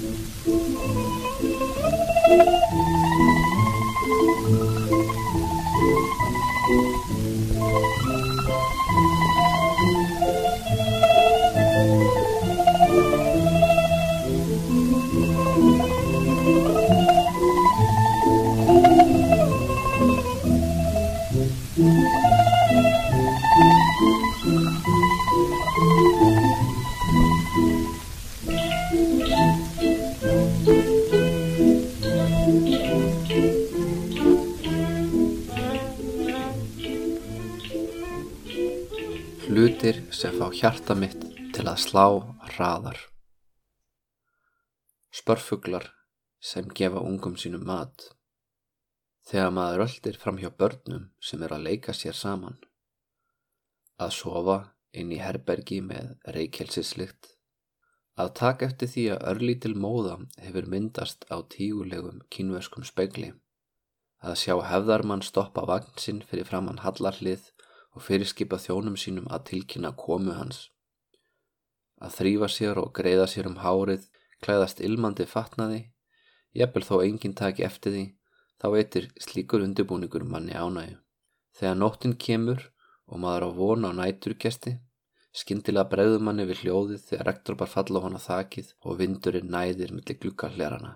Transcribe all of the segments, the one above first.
Thank you. Hjarta mitt til að slá hraðar. Spörfuglar sem gefa ungum sínum mat. Þegar maður öldir fram hjá börnum sem er að leika sér saman. Að sofa inn í herbergi með reykjelsislikt. Að taka eftir því að örlítil móða hefur myndast á tígulegum kínverskum speigli. Að sjá hefðarmann stoppa vagn sinn fyrir framann hallarlið og fyrirskipa þjónum sínum að tilkynna komu hans. Að þrýfa sér og greiða sér um hárið, klæðast ilmandi fatnaði, jafnvel þó enginn taki eftir því, þá veitir slíkur undirbúningur manni ánægu. Þegar nóttin kemur og maður á vona á næturgesti, skindilega bregður manni við hljóðið þegar rektrópar falla hona þakið og vindurinn næðir millir glukkallerana.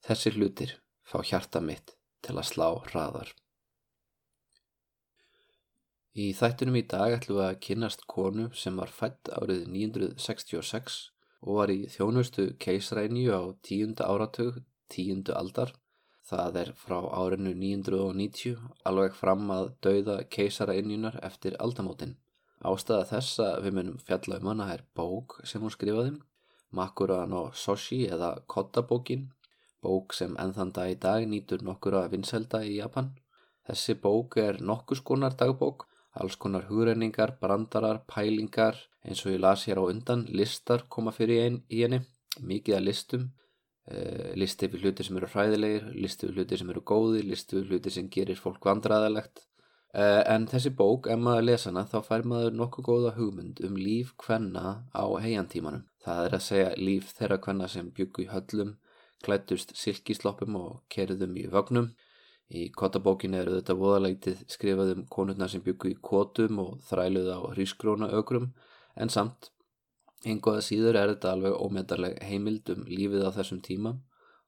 Þessi hlutir fá hjarta mitt til að slá hraðar. Í þættunum í dag ætlum við að kynast konu sem var fætt árið 966 og var í þjónustu keisræníu á tíunda áratug, tíundu aldar. Það er frá árinu 990 alveg fram að dauða keisarainjunar eftir aldamótin. Ástæða þess að við munum fjalla um hana er bók sem hún skrifaði, Makura no Soshi eða Kotta-bókin, bók sem ennþann dag í dag nýtur nokkura vinselda í Japan. Þessi bók er nokkuskonar dagbók alls konar hugrenningar, brandarar, pælingar eins og ég las hér á undan, listar koma fyrir ein, í henni, mikið að listum, uh, listi við hluti sem eru hræðilegir, listi við hluti sem eru góði, listi við hluti sem gerir fólk vandraðalegt. Uh, en þessi bók, ef maður lesa hana, þá fær maður nokkuð góða hugmynd um líf hvenna á heiantímanum. Það er að segja líf þeirra hvenna sem byggu í höllum, klættust silkisloppum og kerðum í vögnum Í kottabókinu eru þetta voðaleitið skrifað um konurnar sem byggu í kotum og þræluð á hrískróna ökrum en samt einhverða síður er þetta alveg ómetarleg heimild um lífið á þessum tíma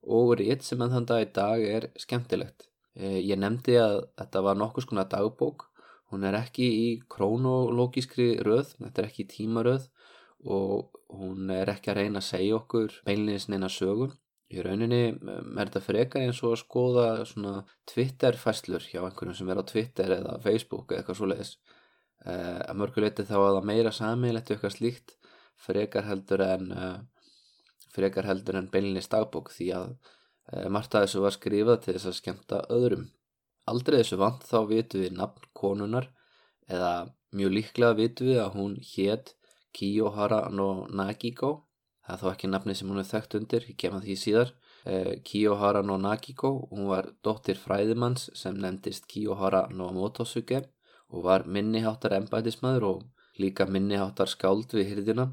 og rétt sem að þann dag í dag er skemmtilegt. Eh, ég nefndi að þetta var nokkus konar dagbók, hún er ekki í krónológiskri röð, þetta er ekki í tímaröð og hún er ekki að reyna að segja okkur beinleins neina sögum Í rauninni er þetta frekar eins og að skoða svona Twitter fæslur hjá einhverjum sem er á Twitter eða Facebook eða eitthvað svo leiðis. Uh, að mörguleiti þá að það meira sammeilegt eitthvað slíkt frekar heldur en uh, en beilinni stagbók því að uh, margt að þessu var skrifað til þess að skemta öðrum. Aldrei þessu vant þá vitum við nafn konunar eða mjög líklega vitum við að hún hétt Kiyohara no Nagiko það er þó ekki nafni sem hún er þekkt undir, ég kem að því síðar. Eh, Kiyohara no Nagiko hún var dóttir fræðimanns sem nefndist Kiyohara no Motosuke og var minniháttar embætismæður og líka minniháttar skáld við hyrðina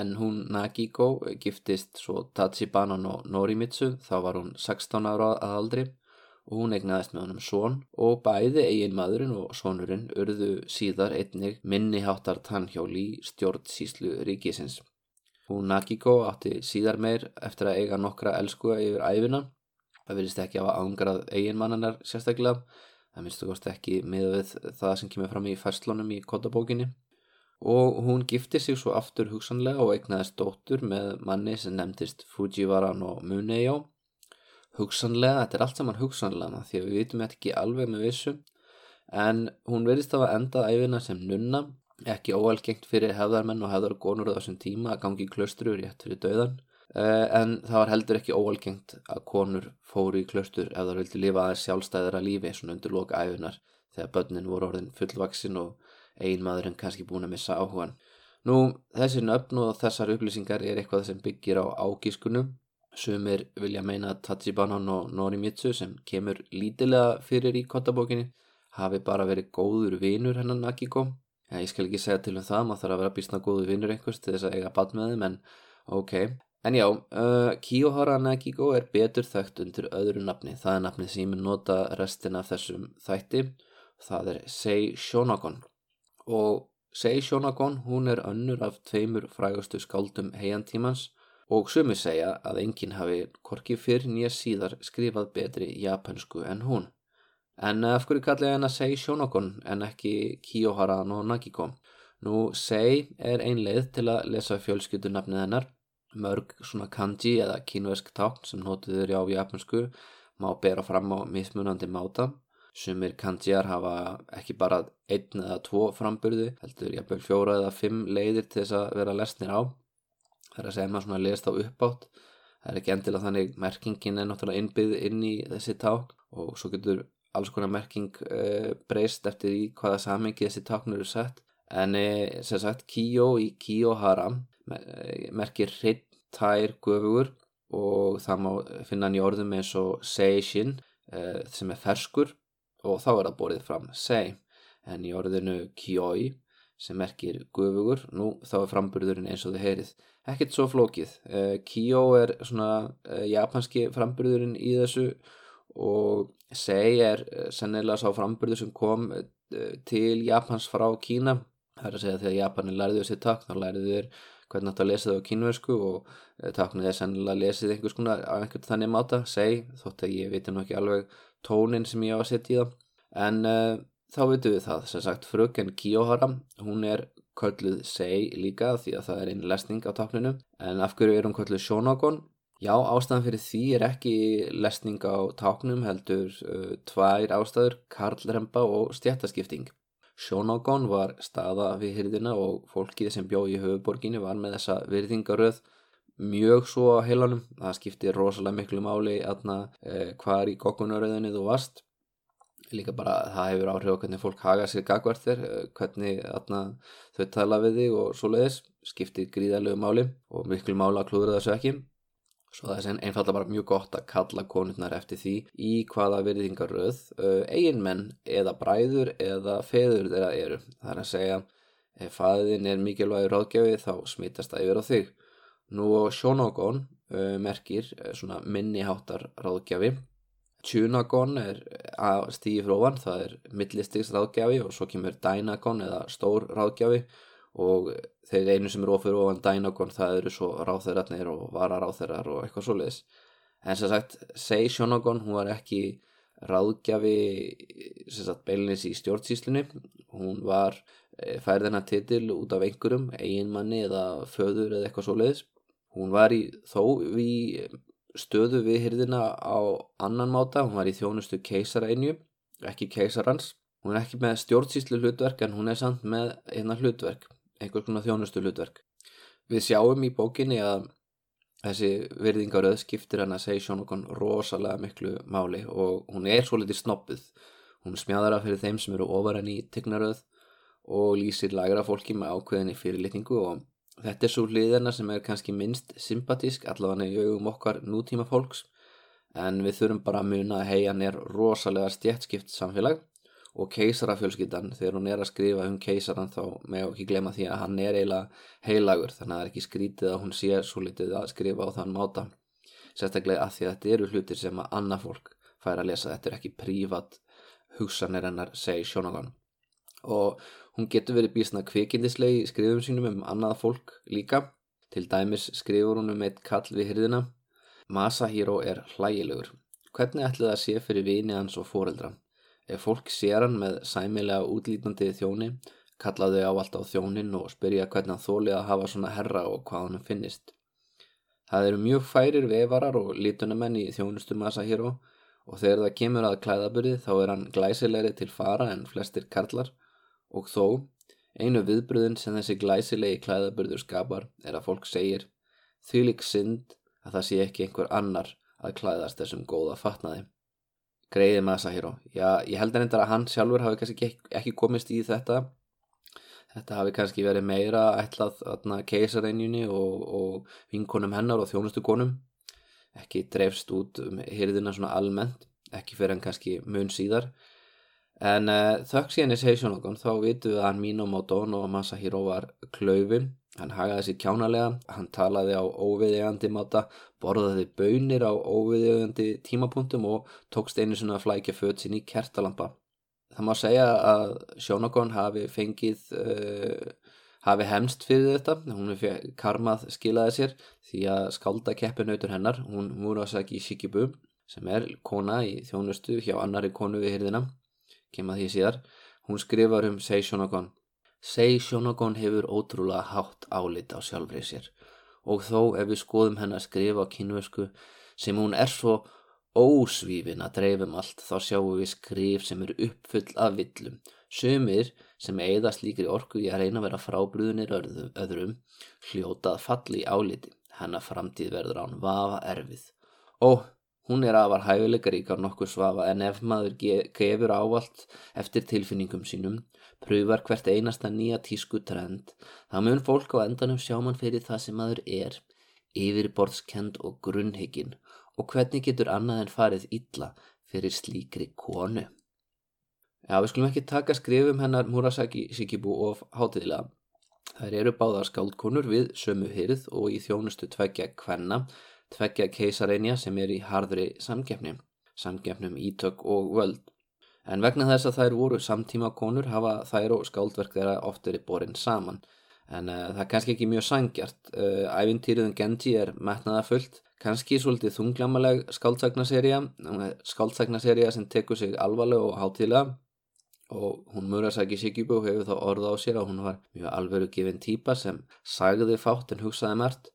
en hún Nagiko giftist svo Tachibana no Norimitsu þá var hún 16 ára að aldri og hún egnaðist með honum són og bæði eigin maðurinn og sónurinn urðu síðar einnig minniháttar tannhjóli stjórnsíslu ríkisins Hún Nagiko átti síðar meir eftir að eiga nokkra elskuga yfir æfina. Það verðist ekki að ángrað eiginmannanar sérstaklega. Það minnstu kost ekki með við það sem kemur fram í færslunum í kodabókinni. Og hún gifti sig svo aftur hugsanlega og eignaðist dóttur með manni sem nefndist Fujiwara no Muneyo. Hugsanlega, þetta er allt saman hugsanlega því að við vitum ekki alveg með vissu. En hún verðist að enda æfina sem nunna ekki óalgengt fyrir hefðarmenn og hefðargonur á þessum tíma að gangi í klaustru rétt fyrir döðan uh, en það var heldur ekki óalgengt að konur fóru í klaustur ef það vildi lifa aðeins sjálfstæðara lífi svona undir loka æfinar þegar börnin voru orðin fullvaksin og einmaðurinn kannski búin að missa áhugan. Nú þessi nöfn og þessar upplýsingar er eitthvað sem byggir á ágískunum sumir vilja meina að Tachibanan og Norimitsu sem kemur lítilega fyrir í kottabókinni hafi bara verið góður vinur hennan Akiko Já, ég skal ekki segja til um það, maður þarf að vera bísna góðu vinnur einhvers til þess að eiga bann með þeim, en ok. En já, uh, Kiyohara Nagiko er betur þekkt undir öðru nafni. Það er nafni sem ég nota restin af þessum þætti. Það er Sei Shonagon. Og Sei Shonagon, hún er önnur af tveimur frægustu skáldum heiantímans og sumi segja að enginn hafi korki fyrr nýja síðar skrifað betri japansku en hún. En af hverju kalli henn að Sei Shonagon en ekki Kiyohara no Nagiko? Nú, Sei er ein leið til að lesa fjölskyldunafnið hennar mörg svona kanji eða kínversk tákn sem notuður á japansku má bera fram á mismunandi máta. Sumir kanjiar hafa ekki bara einn eða tvo framburði, heldur jafnveg fjóra eða fimm leiðir til þess að vera lesnir á. Það er að segja maður svona lest á uppátt. Það er ekki endilega þannig merkingin er náttúrulega innbyggð inn í þessi tákn og svo getur alls konar merking uh, breyst eftir í hvaða samengi þessi tákn eru sett. En uh, sem sagt, Kiyo í Kiyohara merkir hreitt tær gufugur og það má finna hann í orðum eins og seishin eh, sem er ferskur og þá er það borðið fram sei. En í orðinu kjói sem merkir gufugur nú þá er framburðurinn eins og þið heyrið. Ekkert svo flókið. Eh, kjó er svona eh, japanski framburðurinn í þessu og sei er sennilega sá framburður sem kom til Japans frá Kína. Það er að segja þegar Japanin lærði þessi takk þá lærði þeir hvernig þetta lesið á kínversku og eh, taknið er sennilega lesið einhvers konar á einhvern þannig máta, seg, þótt að ég veit nú ekki alveg tónin sem ég á að setja í það en uh, þá veitum við það, sem sagt fröken Kiyohara, hún er kölluð seg líka því að það er einn lesning á takninu, en af hverju er hún kölluð Shonagon? Já, ástæðan fyrir því er ekki lesning á taknum heldur uh, tvær ástæður, karlremba og stjættaskipting Sjónágón var staða við hyrðina og fólkið sem bjó í höfuborginni var með þessa virðingaröð mjög svo á heilanum. Það skipti rosalega miklu máli aðna eh, hvar í kokkunaröðinni þú varst. Líka bara það hefur áhrif á hvernig fólk haga sér gagvart þér, eh, hvernig aðna þau tala við þig og svo leiðis. Skipti gríðarlegu máli og miklu mála klúður þessu ekki. Svo það er einfallega bara mjög gott að kalla konurnar eftir því í hvaða virðingaröð uh, eiginmenn eða bræður eða feður þeirra eru. Það er að segja ef fæðin er mikilvægur ráðgjafi þá smittast það yfir á þig. Nú sjónagón uh, merkir uh, svona minniháttar ráðgjafi. Tjunagón er að stígi fróðan, það er millistigs ráðgjafi og svo kemur dænagón eða stór ráðgjafi og þeir einu sem eru ofur ofan Dynagon það eru svo ráþeirarnir og vararáþeirar og eitthvað svo leiðis en sem sagt, Sei Shonagon hún var ekki ráðgjafi sem sagt beilinins í stjórnsýslunni. Hún var e, færðina titil út af einhverjum eiginmanni eða föður eða eitthvað svo leiðis hún var í þó við stöðu við hyrðina á annan máta, hún var í þjónustu keisara einju, ekki keisarans. Hún er ekki með stjórnsýslu hlutverk en hún er samt með einna hlutverk einhver konar þjónustu hlutverk. Við sjáum í bókinni að þessi virðingaröð skiptir hann að segja sjónokon rosalega miklu máli og hún er svo litið snoppuð. Hún smjáðar af fyrir þeim sem eru ofar enn í tignaröð og lýsir lagra fólki með ákveðinni fyrirlitningu og þetta er svo hliðina sem er kannski minnst sympatísk allavega í augum okkar nútíma fólks en við þurfum bara að muna að heian er rosalega stjætskipt samfélag og keisarafjölskyldan þegar hún er að skrifa um keisaran þá með ekki glema því að hann er eiginlega heilagur þannig að það er ekki skrítið að hún sé svo litið að skrifa á þann máta. Sérstaklega að því að þetta eru hlutir sem að annað fólk fær að lesa þetta er ekki prívat hugsanir hennar segi sjónagan og hún getur verið bísna kvikindisleg í skrifum sínum um annað fólk líka. Til dæmis skrifur hún um eitt kall við hyrðina Masahiro er hlægilegur. Hvernig ætli það sé fyrir vini hans og fóreldra Ef fólk sér hann með sæmilega útlítandi þjóni, kallaðu á allt á þjónin og spyrja hvernig hann þóli að hafa svona herra og hvað hann finnist. Það eru mjög færir vefarar og lítunamenn í þjónustu massa hér á og þegar það kemur að klæðaburði þá er hann glæsilegri til fara en flestir karlar og þó einu viðbröðin sem þessi glæsilegi klæðaburður skapar er að fólk segir því lík synd að það sé ekki einhver annar að klæðast þessum góða fatnaði greiði Masahiro já, ég held að hann sjálfur hafi kannski ekki, komist í þetta. Þetta hafi kannski verið meira ætlað keisareinjunni og, og vinkonum hennar og þjónustu konum. Ekki dreifst út um hyrðina svona almennt ekki fyrir hann kannski mun síðar. En uh, þökk síðan í Seishonogon þá vitum við að hann Minamoto og Masahiro var klaufin Hann hagaði sér kjánalega, hann talaði á óviðegandi máta, borðaði bönir á óviðegandi tímapunktum og tókst einu svona flækja föt sín í kertalampa. Það má segja að Sjónakon hafi fengið, uh, hafi hemst fyrir þetta, hún hefði karmað skilaði sér því að skálda keppinautur hennar, hún Murasaki Shikibu sem er kona í þjónustu hjá annari konu við hyrðina, kemað því síðar, hún skrifar um Sei Sjónakon. Sei Shonagon hefur ótrúlega hátt álit á sjálfrið sér og þó ef við skoðum hennar skrifa á kynvesku sem hún er svo ósvífin að dreifum allt þá sjáum við skrif sem eru uppfull af villum. Sumir sem eigðast líkri orku í að reyna að vera frábrúðinir öðrum hljótað falli í áliti. Hennar framtíð verður án vafa erfið. Og hún er afar hæfileika ríkar nokkur svafa en ef maður gefur ávalt eftir tilfinningum sínum pröfar hvert einasta nýja tísku trend, þá mun fólk á endanum sjá mann fyrir það sem maður er, yfirborðskend og grunnhyggin og hvernig getur annað en farið illa fyrir slíkri konu. Já, við skulum ekki taka skrifum hennar Murasaki Shikibu of hátiðlega. Þær eru báðar skáldkonur við sömu hyrð og í þjónustu tveggja kvenna, tveggja keisareinja sem er í hardri samgefni, samgefnum ítök og völd. En vegna þess að þær voru samtíma konur hafa þær og skáldverk þeirra oft verið borin saman. En uh, það er kannski ekki mjög sangjart. Uh, Ævintýruðin Genji er metnaða fullt. Kannski svolítið þunglamaleg skáldsagnaserja. Skáldsagnaserja sem tekur sig alvarlega og hátilega. Og hún Murasaki Shikibu hefur þá orða á sér að hún var mjög alveru gefin típa sem sagði fátt en hugsaði mert.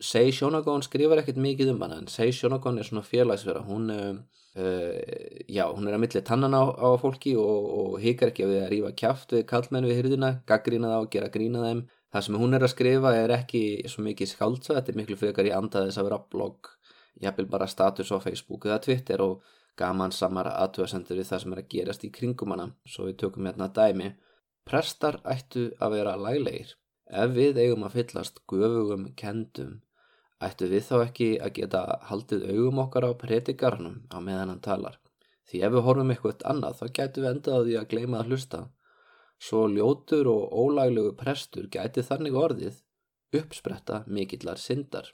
Sei Shonagon skrifar ekkert mikið um hana en Sei Shonagon er svona félagsverða. Hún... Uh, já, hún er að milli tannan á, á fólki og, og hikar ekki við að rífa kjáft við kallmenn við hyrðina, gaggrína þá, gera grína þeim. Það sem hún er að skrifa er ekki svo mikið skáltsa, þetta er miklu frekar í andaðis að vera blogg, jafnvel bara status á Facebook eða Twitter og gaman samar aðtöðasendur við það sem er að gerast í kringum hana, svo við tökum hérna dæmi. Prestar ættu að vera laglegir. Ef við eigum að fyllast göfugum kendum ættu við þá ekki að geta haldið augum okkar á predikarnum á meðan hann talar. Því ef við horfum eitthvað annað þá gætu við endað því að gleima að hlusta. Svo ljótur og ólaglegu prestur gæti þannig orðið uppspretta mikillar syndar.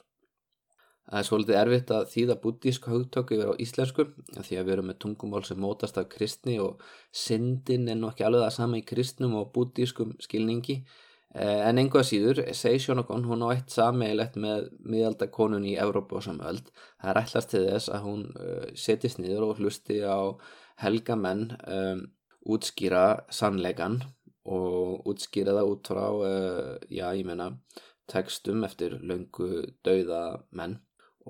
Það er svolítið erfitt að þýða buddísk haugtöku yfir á íslensku því að við erum með tungumál sem mótast af kristni og syndin er nokkið alveg það sama í kristnum og buddískum skilningi en einhvað síður, segi Sjónakon, hún á eitt sameigilegt með miðaldakonun í Evrópu og samöld. Það er ætlast til þess að hún uh, setjist niður og hlusti á helga menn um, útskýra sannleikan og útskýra það út frá, uh, já ég menna, tekstum eftir löngu dauða menn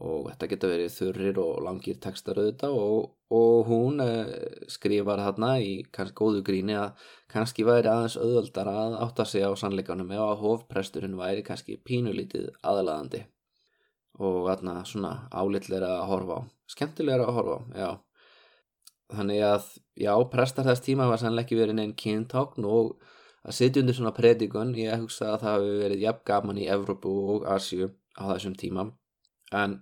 og þetta getur verið þurrir og langir tekstar auðvitað og, og hún eh, skrifar þarna í kannski góðu gríni að kannski væri aðeins auðvöldar að átta sig á sannleikanum ef að hofpresturinn væri kannski pínulítið aðlaðandi. Og þarna svona álitleira að horfa á. Skemmtilegra að horfa á, já. Þannig að, já, prestar þess tíma var sannleik ekki verið neinn kyntákn og að sitja undir svona predikun ég hugsa að það hefur verið jafn gaman í Evrópu og Asju á þessum tíma en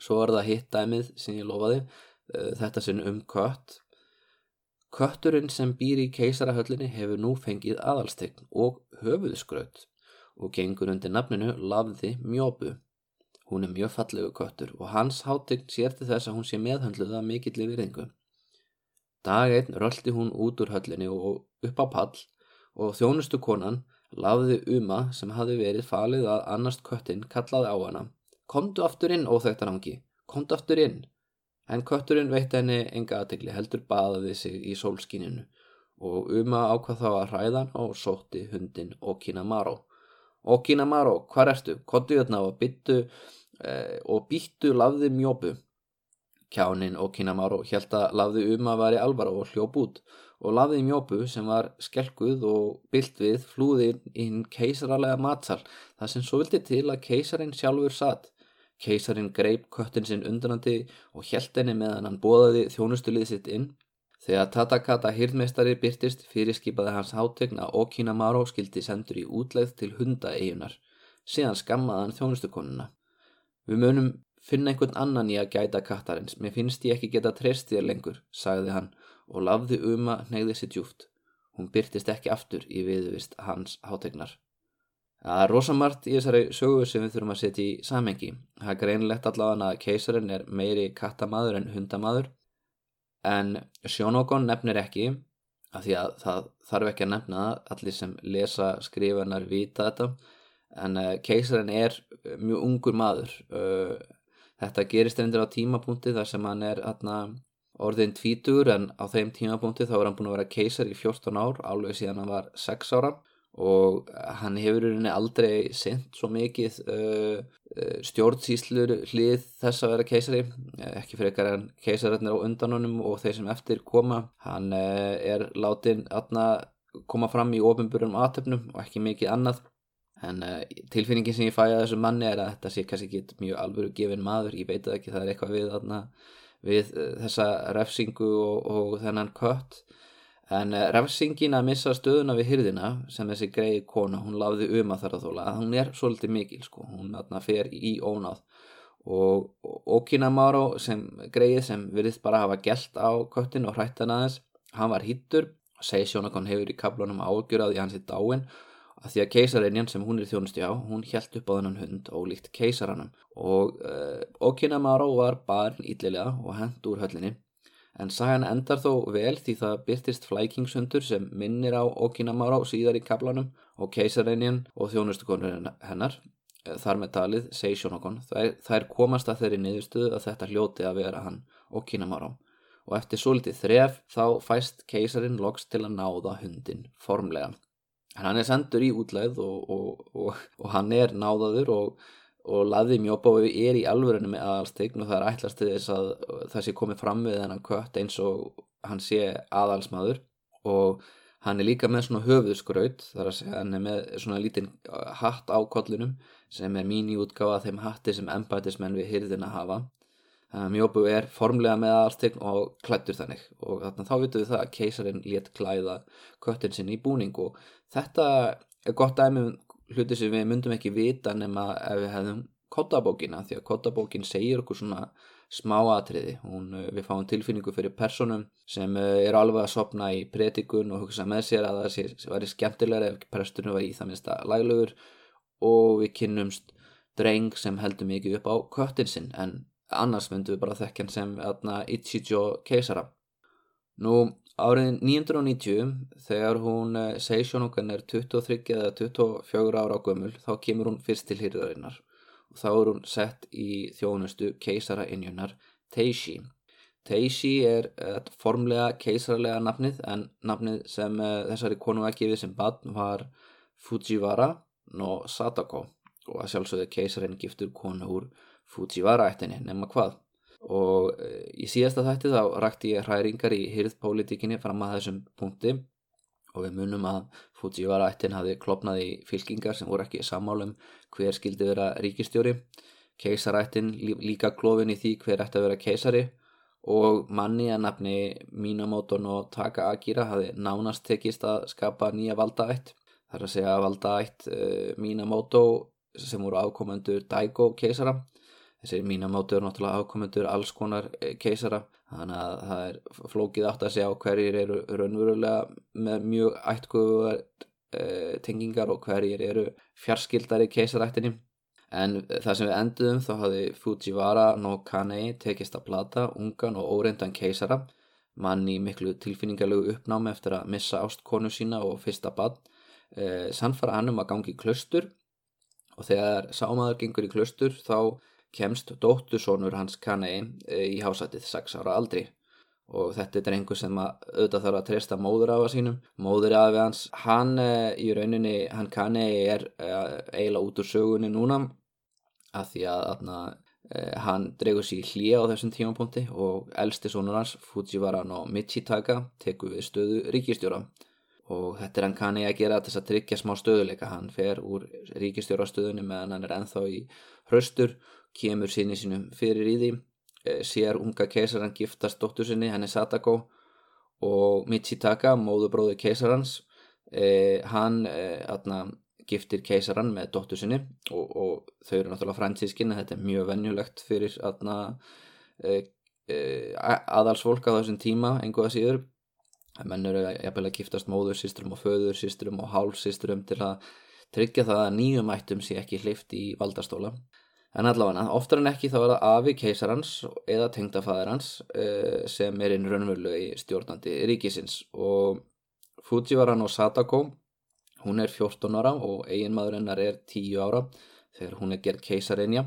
svo er það hitt dæmið sem ég lofaði uh, þetta sinn um kött. Kötturinn sem býr í keisarahöllinni hefur nú fengið aðalstegn og höfuðskraut og gengur undir nafninu Lafði Mjóbu. Hún er mjög fallegu köttur og hans hátegn sér til þess að hún sé meðhandluða mikill í virðingu. Dag einn röldi hún út úr höllinni og upp á pall og þjónustu konan Lafði Uma sem hafi verið falið að annast köttin kallaði á hana Komdu aftur inn, óþægtarangi, komdu aftur inn. En kötturinn veitt henni enga aðtegli, heldur baðaði sig í sólskininu og Uma ákvað þá að hræðan og sótti hundin Okinamaro. Okinamaro, hvar ertu? Kottu hérna og byttu eh, og býttu lafði mjópu. Kjánin Okinamaro held að lafði Uma var í alvara og hljóp út og lafði mjópu sem var skelguð og byllt við flúði inn keisaralega matsal þar sem svo vildi til að keisarin sjálfur satt. Keisarin greip köttin sinn undanandi og hjælt henni meðan hann bóðaði þjónustulið sitt inn. Þegar Tatakata hýrðmeistari byrtist fyrirskipaði hans hátegna og Kinamaro skildi sendur í útleið til hundaeigunar. Síðan skammaði hann þjónustukonuna. Við munum finna einhvern annan í að gæta kattarins. Mér finnst ég ekki geta treyst þér lengur, sagði hann og lafði uma neyði sér djúft. Hún byrtist ekki aftur í viðvist hans hátegnar. Það er rosamart í þessari sögu sem við þurfum að setja í samengi. Það er greinlegt allavega að keisarinn er meiri kattamaður en hundamaður. En Sjónokon nefnir ekki af því að það þarf ekki að nefna það, allir sem lesa skrifanar vita þetta en uh, keisarinn er mjög ungur maður. Uh, þetta gerist reyndir á tímapunkti þar sem hann er atna, orðin tvítur en á þeim tímapunkti þá er hann búin að vera keisar í 14 ár alveg síðan hann var 6 ára og hann hefur rauninni aldrei sendt svo mikið uh, uh stjórnsýslur hlið þess að vera keisari ekki fyrir ekkar en keisararnir á undanunum og þeir sem eftir koma. Hann uh, er látin að koma fram í ofinbjörnum aðtöfnum og ekki mikið annað. En uh, tilfinningin sem ég fæ að þessu manni er að þetta sé kannski ekki mjög alvöru gefin maður, ég veit ekki það er eitthvað við, aðna, við þessa refsingu og, og þennan kött En uh, refsingin að missa stöðuna við hyrðina sem þessi greið kona, hún lafði um að þar að þóla, hún er svolítið mikil sko, hún atna, fer í ónáð. Og Okinamaro sem greið sem virðist bara hafa gælt á köttin og hrættan aðeins, hann var hittur, segi Sjónakon hefur í kaplunum ágjörað í hansi dáin að því að keisareinjan sem hún er þjónusti á, hún hjælt upp á þennan hund og líkt keisaranum og uh, Okinamaro var barn íllilega og hend úr höllinni en sagan endar þó vel því það byrtist flækingshundur sem minnir á Okinamara síðar í kaplanum og keisarreinin og þjónustukonur hennar eh, þar með talið, segi Sjónokon þær, þær komast að þeirri niðurstuðu að þetta hljóti að vera hann Okinamara og eftir svolítið þref þá fæst keisarin loks til að náða hundin formlega. En hann er sendur í útlæð og, og, og, og hann er náðaður og og laði mjóbói er í alvörinu með aðalstegn og það er ætlast þess að það sé komið fram við hennan kött eins og hann sé aðalsmaður. Og hann er líka með svona höfuðskraut þar að segja hann er með svona lítinn uh, hatt á kollunum sem er mín í útgáfa þeim hatti sem embætismenn við hyrðina hafa. Mjóbói er formlega með aðalstegn og klættur þannig. Og þannig þá vitum við það að keisarin létt klæða köttin sinni í búning og þetta er gott dæmi um hluti sem við myndum ekki vita nema ef við hefðum kottabókina því að kottabókin segir okkur svona smá atriði. Hún, eh, við fáum tilfinningu fyrir personum sem eh, er alveg að sopna í pretikun og hugsa með sér að það sé, væri skemmtilega ef presturinn var í það minnsta laglegur. Og við kynnumst dreng sem heldur mikið upp á köttin sinn en annars myndum við bara þekkjan sem Ichijo keisara. Nú Árið 1990 þegar hún eh, Seishonokkan er 23 eða 24 ára á gömul þá kemur hún fyrst til hýrðarinnar og þá er hún sett í þjónustu keisara innjunar Teishi. Teishi er uh, formlega keisarlega nafnið en nafnið sem uh, þessari konu að gefið sem badn var Fujiwara no Sadako og að sjálfsögðu keisarinn giftur konu úr Fujiwara ættinni nema hvað og eh, í síðasta þætti þá rakti ég hræringar í hyrðpolítikinni fram að þessum punkti. Og við munum að Fujiwara ættin hafi klopnað í fylkingar sem voru ekki sammálum hver skildi vera ríkistjóri keisarættin líka klófin í því hver ætti að vera keisari. Og manni að nafni Minamoto no Taka Akira hafi nánast tekist að skapa nýja valdaætt. Þar að segja valdaætt uh, Minamoto sem voru ákomandur Daigo keisara þessi mínamátu er náttúrulega ákomendur alls konar eh, keisara. Þannig að það er flókið átt að segja á hverjir eru raunverulega með mjög ætkuðar e, tengingar og hverjir eru fjarskildari keisarættinni en það sem við enduðum þá hafði Fujiwara no Kanei tekist að plata ungan og óreindan keisara. Mann í miklu tilfinningarlegu uppnámi eftir að missa ástkonu sína og fyrsta bad e, eh, sannfara hann um að gangi í klustur og þegar sámaður gengur í klustur þá kemst dóttursónur hans Kanei e, í hásætið 6 ára aldri. Og þetta er einhver sem að auðvitað þarf að treysta móður af að sínum. Móður af hans, hann e, í rauninni hann Kanei er e, eiginlega út úr sögunni núna að því að atna, hann dregur sér hlýja á þessum tímapunkti og elsti sónur hans Fujiwara no Michitaka tekur við stöðu ríkistjóra og þetta er hann Kanei að gera þess að tryggja smá stöðuleika hann fer úr ríkistjórastöðunni meðan hann er enþá í hraustur kemur sinni sínum fyrir í því eh, sér unga keisaran giftast dóttur sinni, henni Sadako og Michitaka, móðubróði keisarans eh, hann eh, atna, giftir keisaran með dóttur sinni og, og þau eru náttúrulega fransískin þetta er mjög vennjulegt fyrir atna, eh, eh aðalsfólk á þessum tíma einhverja síður menn eru að giftast móður, sístrum og föður, sístrum og hálf sístrum til að tryggja það að nýjum ættum sé ekki hleyft í valdastóla. En allavega, oftar en ekki þá er það afi keisarans eða tengdafæðarans uh, sem er einn raunverulegi stjórnandi ríkisins. Og Fujiwara no Sadako, hún er 14 ára og eiginmaður hennar er 10 ára þegar hún er gerð keisarinja.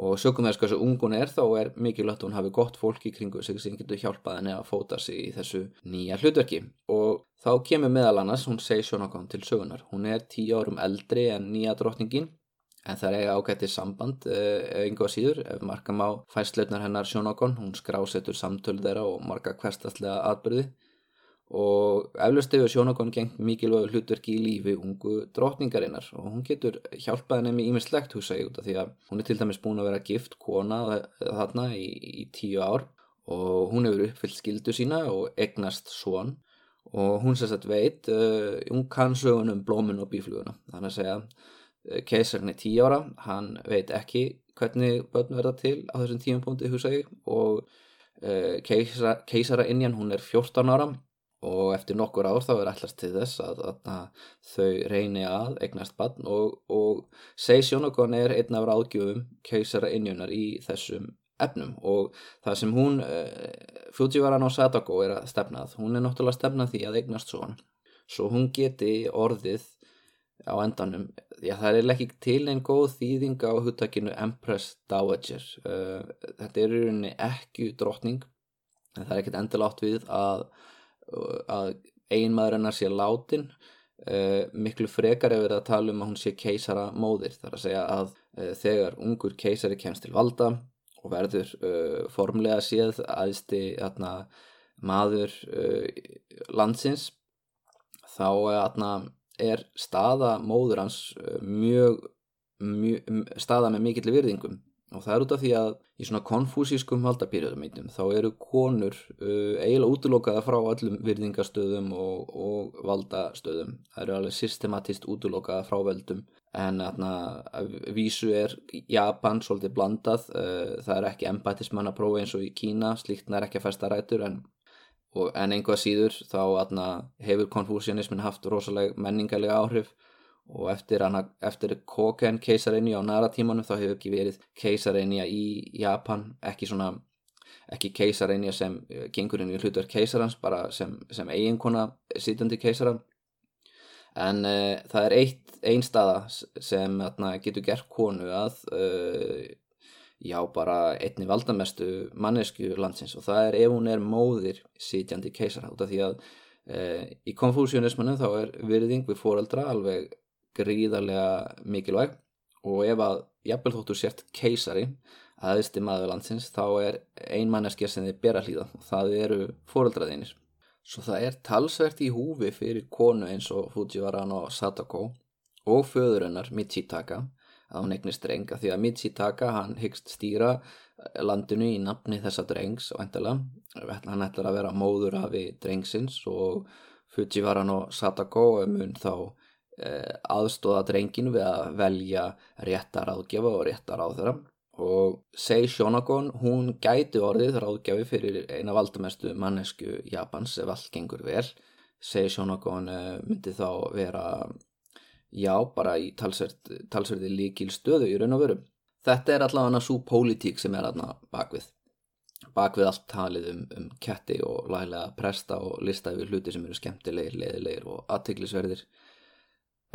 Og sökum þess hversu ung hún er þá er mikilvægt að hún hafi gott fólk í kringu sig sem getur hjálpað henni að fóta sig í þessu nýja hlutverki. Og þá kemur meðal annars hún segi Shonokon til sögunar hún er 10 árum eldri en nýja drotningin en það er eiga ágætti samband eða yngur síður. Ef markam á fæsleutnar hennar Shonokon hún skrásetur samtöl þeirra og marga hverstaslega atbyrði og eflust hefur Sjónakon gengt mikilvægur hlutverki í lífi ungu drotningarinnar og hún getur hjálpað henni með ímislegt hugsa ég út af því að hún er til dæmis búin að vera gift kona þarna í, í tíu ár og hún hefur uppfyllt skildu sína og egnast svon og hún sérstætt veit, hún kann sögun um blómun og bífluguna þannig að segja keisarinn er tíu ára hann veit ekki hvernig börn verða til á þessum hugsa ég og uh, keisara, keisara innjan hún er 14 ára og eftir nokkur ár þá er allast til þess að, að, að þau reyni að eignast bann og, og segi Sjónakon er einn af ráðgjöfum keisara innjunar í þessum efnum. Og það sem hún uh, Fujiwara no Sadako er að stefnað hún er náttúrulega stefnað því að eignast svona svo hún geti orðið á endanum, já það er ekki til einn góð þýðing á huttakinu Empress Dowager. Uh, þetta er í rauninni ekki drottning en það er ekkert endilátt við að að eiginmaður hennar sé látin. Uh, miklu frekar við erum að tala um að hún sé keisara móðir þar að segja að uh, þegar ungur keisari kemst til valda og verður formlega séð atna, maður landsins þá atna, er staða móður hans mjög, mjög staða með mikill virðingum og það er út af því að í svona konfúsískum valdapýrjöðumeitum þá eru konur uh, eiginlega útlokaða frá öllum virðingastöðum og, og valdastöðum. Það eru alveg systematist útlokaða frá veldum en aðna vísu er Japan svolítið blandað uh, það er ekki embætismann að prófa eins og í Kína slíkt er ekki að festa rætur en, og, en einhvað síður þá aðna hefur konfúsianismin haft rosalega menningarlega áhrif. Og eftir, hana, eftir Koken keisarinni á næra tímanum þá hefur ekki verið keisarinni í Japan ekki svona ekki keisarinni sem eh, gengur inn í hlutverk keisarans bara sem, sem eiginkona sýtandi keisara en uh, það er eitt einn staða sem atna, getur gert konu að uh, já bara einni valdamestu mannesku landsins og það er ef hún er móðir sýtjandi keisara út af því að uh, í konfúsjónismannum þá er virðing við fóreldra alveg gríðarlega mikilvæg og ef að jafnvel þóttu sért keisari aðeinstir maður landsins þá er ein manneskja sem þið ber að hlýða og það eru fóreldraðinir. Svo það er talsvert í húfi fyrir konu eins og Fujiwara no Sadako og föðurinnar Michitaka að hún eignist drenga því að Michitaka hann hyggst stýra landinu í nafni þessa drengs og endala hann ætlar að vera móður af í drengsins og Fujiwara no Sadako mun þá Eh, aðstóða drenginu við að velja réttar áðgjafa og réttar áþara og segi Shonakon hún gæti orðið ráðgjafi fyrir eina valdamestu mannesku Japans ef allt gengur vel. Segi Shonakon eh, myndi þá vera já bara í talsverði líkil stöðu í raun og veru. Þetta er allavega svo pólitík sem er aðna bakvið bakvið allt talið um, um ketti og lægilega presta og lista yfir hluti sem eru skemmtilegir, leiðilegir og aðteglisverðir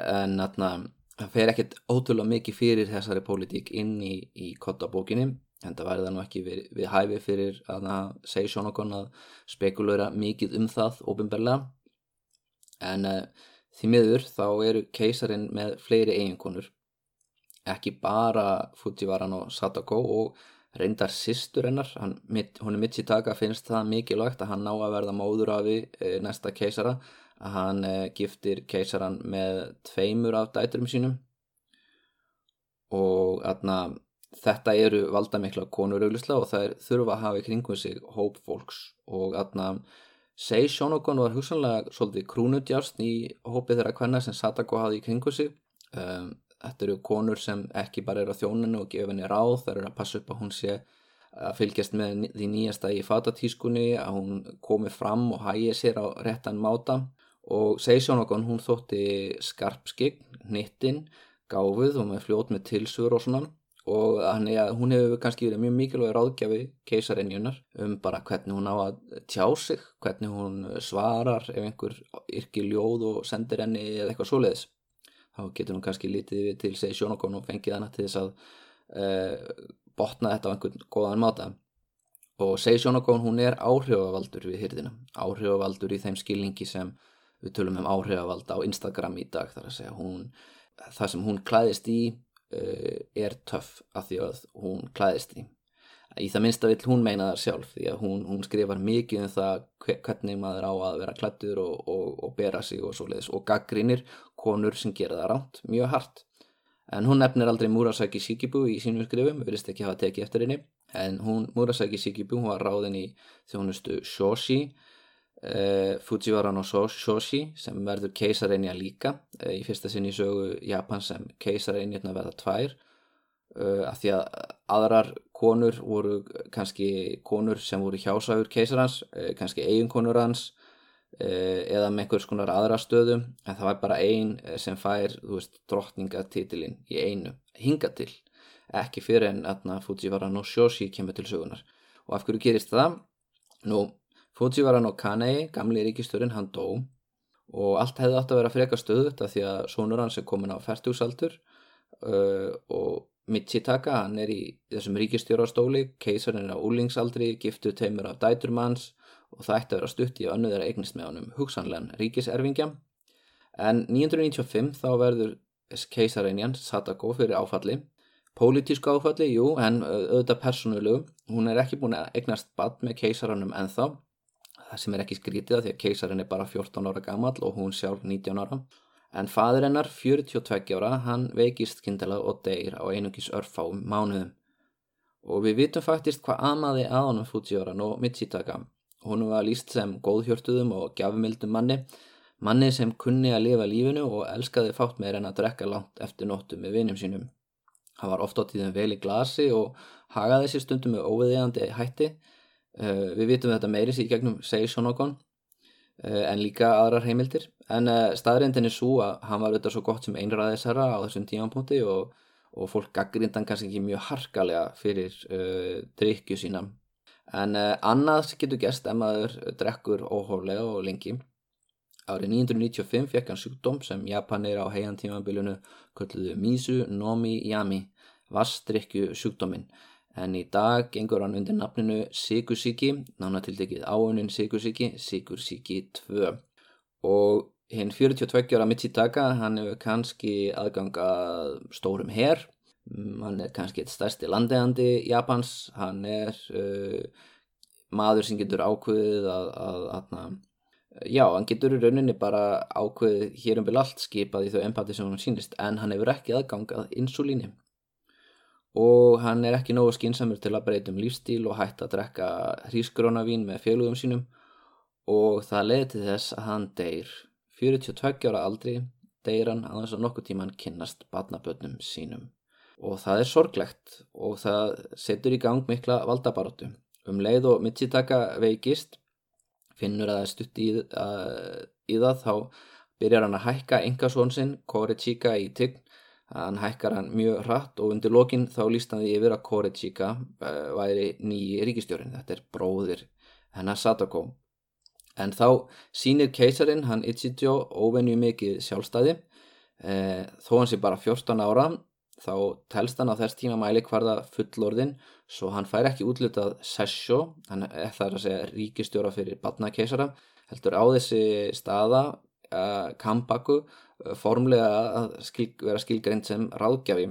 en þarna það fer ekkert ótrúlega mikið fyrir þessari pólitík inn í, í kottabókinni en það væri það nú ekki við, við hæfi fyrir að segja svona okkur að spekulera mikið um það ofinbarlega en uh, því miður þá eru keisarin með fleiri eiginkonur ekki bara Fujivaran og Sadako og reyndar sýstur hennar. Hún er mitt í taka finnst það mikilvægt að hann ná að verða móður af því e, næsta keisara. Að hann eh, giftir keisaran með tveimur af dæturum sínum. Og atna, þetta eru valdamikla konur auglislega og það er þurfa að hafa í kringum sig hóp fólks. Og atna, segi Sjónokon var hugsanlega svolítið krúnudjárst í hópið þeirra hvenna sem Sadako hafi í kringum sig. Um, þetta eru konur sem ekki bara er á þjóninu og gefa henni ráð, það eru að passa upp að hún sé að fylgjast með því nýjasta í fatatískunni að hún komi fram og hægi sér á réttan máta. Og Seisjónokon hún þótti skarpskign, nittinn, gáfuð og með fljót með tilsugur og svona og að hún hefur kannski verið mjög mikilvæg ráðgjafi keisarenjunar um bara hvernig hún á að tjá sig, hvernig hún svarar ef einhver yrkir ljóð og sendir henni eða eitthvað svoleiðis. Þá getur hún kannski lítið til segi sjónokon og fengið hana til þess að uh, botna þetta á einhvern góðan máta. Og segi sjónokon hún er áhrifavaldur við hýrðina, áhrifavaldur í þeim skilningi sem við tölum um áhrifavald á Instagram í dag þar að segja hún, það sem hún klæðist í er töff af því að hún klæðist því. Í það minnsta vill hún meina það sjálf því að hún, hún skrifar mikið um það hvernig maður á að vera klættur og, og, og bera sig og svo leiðis og gaggrinir konur sem gera það ránt mjög hart. En hún nefnir aldrei Murasaki Shikibu í sínum skrifum, við veist ekki hafa tekið eftir henni. En hún, Murasaki Shikibu, hún var ráðin í þjónustu Shoshi Uh, Fujiwara no Shoshi sem verður keisareinja líka. Uh, í fyrsta sinni sögu Japan sem keisareinjirna verða tvær. Uh, af því að aðrar konur voru kannski konur sem voru hjásæfur keisarans kannski eiginkonur hans eða með einhvers konar aðra stöðum. En það var bara ein sem fær drottningatitilinn í einu hinga til, ekki fyrir en Fujiwara no Shoshi kemur til sögunar og af hverju gerist það? Nú Fujiwara no Kanei, gamli ríkisturinn, hann dó og allt hefði átt að vera freka stöðut af því að sonur hans er komin á færtugsaldur uh, og Michitaka, hann er í þessum ríkistjórastóli, keisarinn á úlingsaldri, giftu teimur af dæturmanns og það ætti að vera stutt í önnu þeirra eignist með honum hugsanlegan ríkiserfingja. En 995 þá verður keisarinn Sadako fyrir áfalli. Pólitísku áfalli, jú, en auðvitað persónulegu. Hún er ekki búin að eignast bad með keisarannum ennþá það sem er ekki skrítið því að keisarinn er bara 14 ára gammal og hún sjálf 19 ára. En fadur hennar 42 ára hann veikist kindala og deyr á einungis örfáum mánuðum. Og við vitum faktist hvað amaði að honum Fujiwara og Michitaka. Hún var líst sem góðhjörtuðum og gjafumildum manni manni sem kunni að lifa lífinu og elskaði fátt meir en að drekka langt eftir nóttu með vinum sínum. Hann var ofta á tíðum vel í glasi og hagaði sér stundum með óviðiðandi hætti Uh, við vitum þetta meiris í gegnum Seisonokon uh, en líka aðrar heimildir. En uh, staðrindin er svo að hann var auðvitað svo gott sem einræðisara á þessum tímanpunkti og, og fólk gaggrindan kannski ekki mjög harkalega fyrir drikju sína. En annað getur gæst ef maður drekkur óhóflega og lengi. Árið 1995 fekk hann sjúkdóm sem Japanir á heian tímanbílunu kölluðu Misu Nomi Yami vassdrikju sjúkdóminn en í dag gengur hann undir nafninu Sigursíki, nánatildekið áunin Sigursíki, Sigursíki 2 og hinn 42 ára Michitaka, hann hefur kannski aðganga stórum herr, mm, hann er kannski eitt stærsti landegjandi Japans, hann er uh, maður sem getur ákveðið að, að, að, já, hann getur í rauninni bara ákveðið hér um byrja allt skipað í þau empati sem hann sínist en hann hefur ekki aðgangað insulíni og hann er ekki nógu skinsamur til að breyta um lífstíl og hætta að drekka hrísgrónavín með félugum sínum. Og það leiði til þess að hann deyr 42 ára aldri deyr hann að þess að nokkuð tíman kynnast batnabötnum sínum. Og það er sorglegt og það setur í gang mikla valdabaróttu um leið og Michitaka veikist finnur að það er stutt í, í það þá byrjar hann að hækka engasvonsinn Korichika í tign hann hækkar hann mjög hratt og undir lokin þá líst hann því yfir að Korechika uh, væri nýji ríkistjórin þetta er bróðir hennar Sadako. En þá sínir keisarin hann Ichijo óvenju mikið sjálfstæði. Uh, þó hann sé bara 14 ára þá telst hann á þess tíma mæli hvarða fullorðin svo hann fær ekki útlutað sessjó. Hann er þar að segja ríkistjóra fyrir batna keisara heldur á þessi staða Kambaku formlega að skil, vera skilgreint sem ráðgjafi.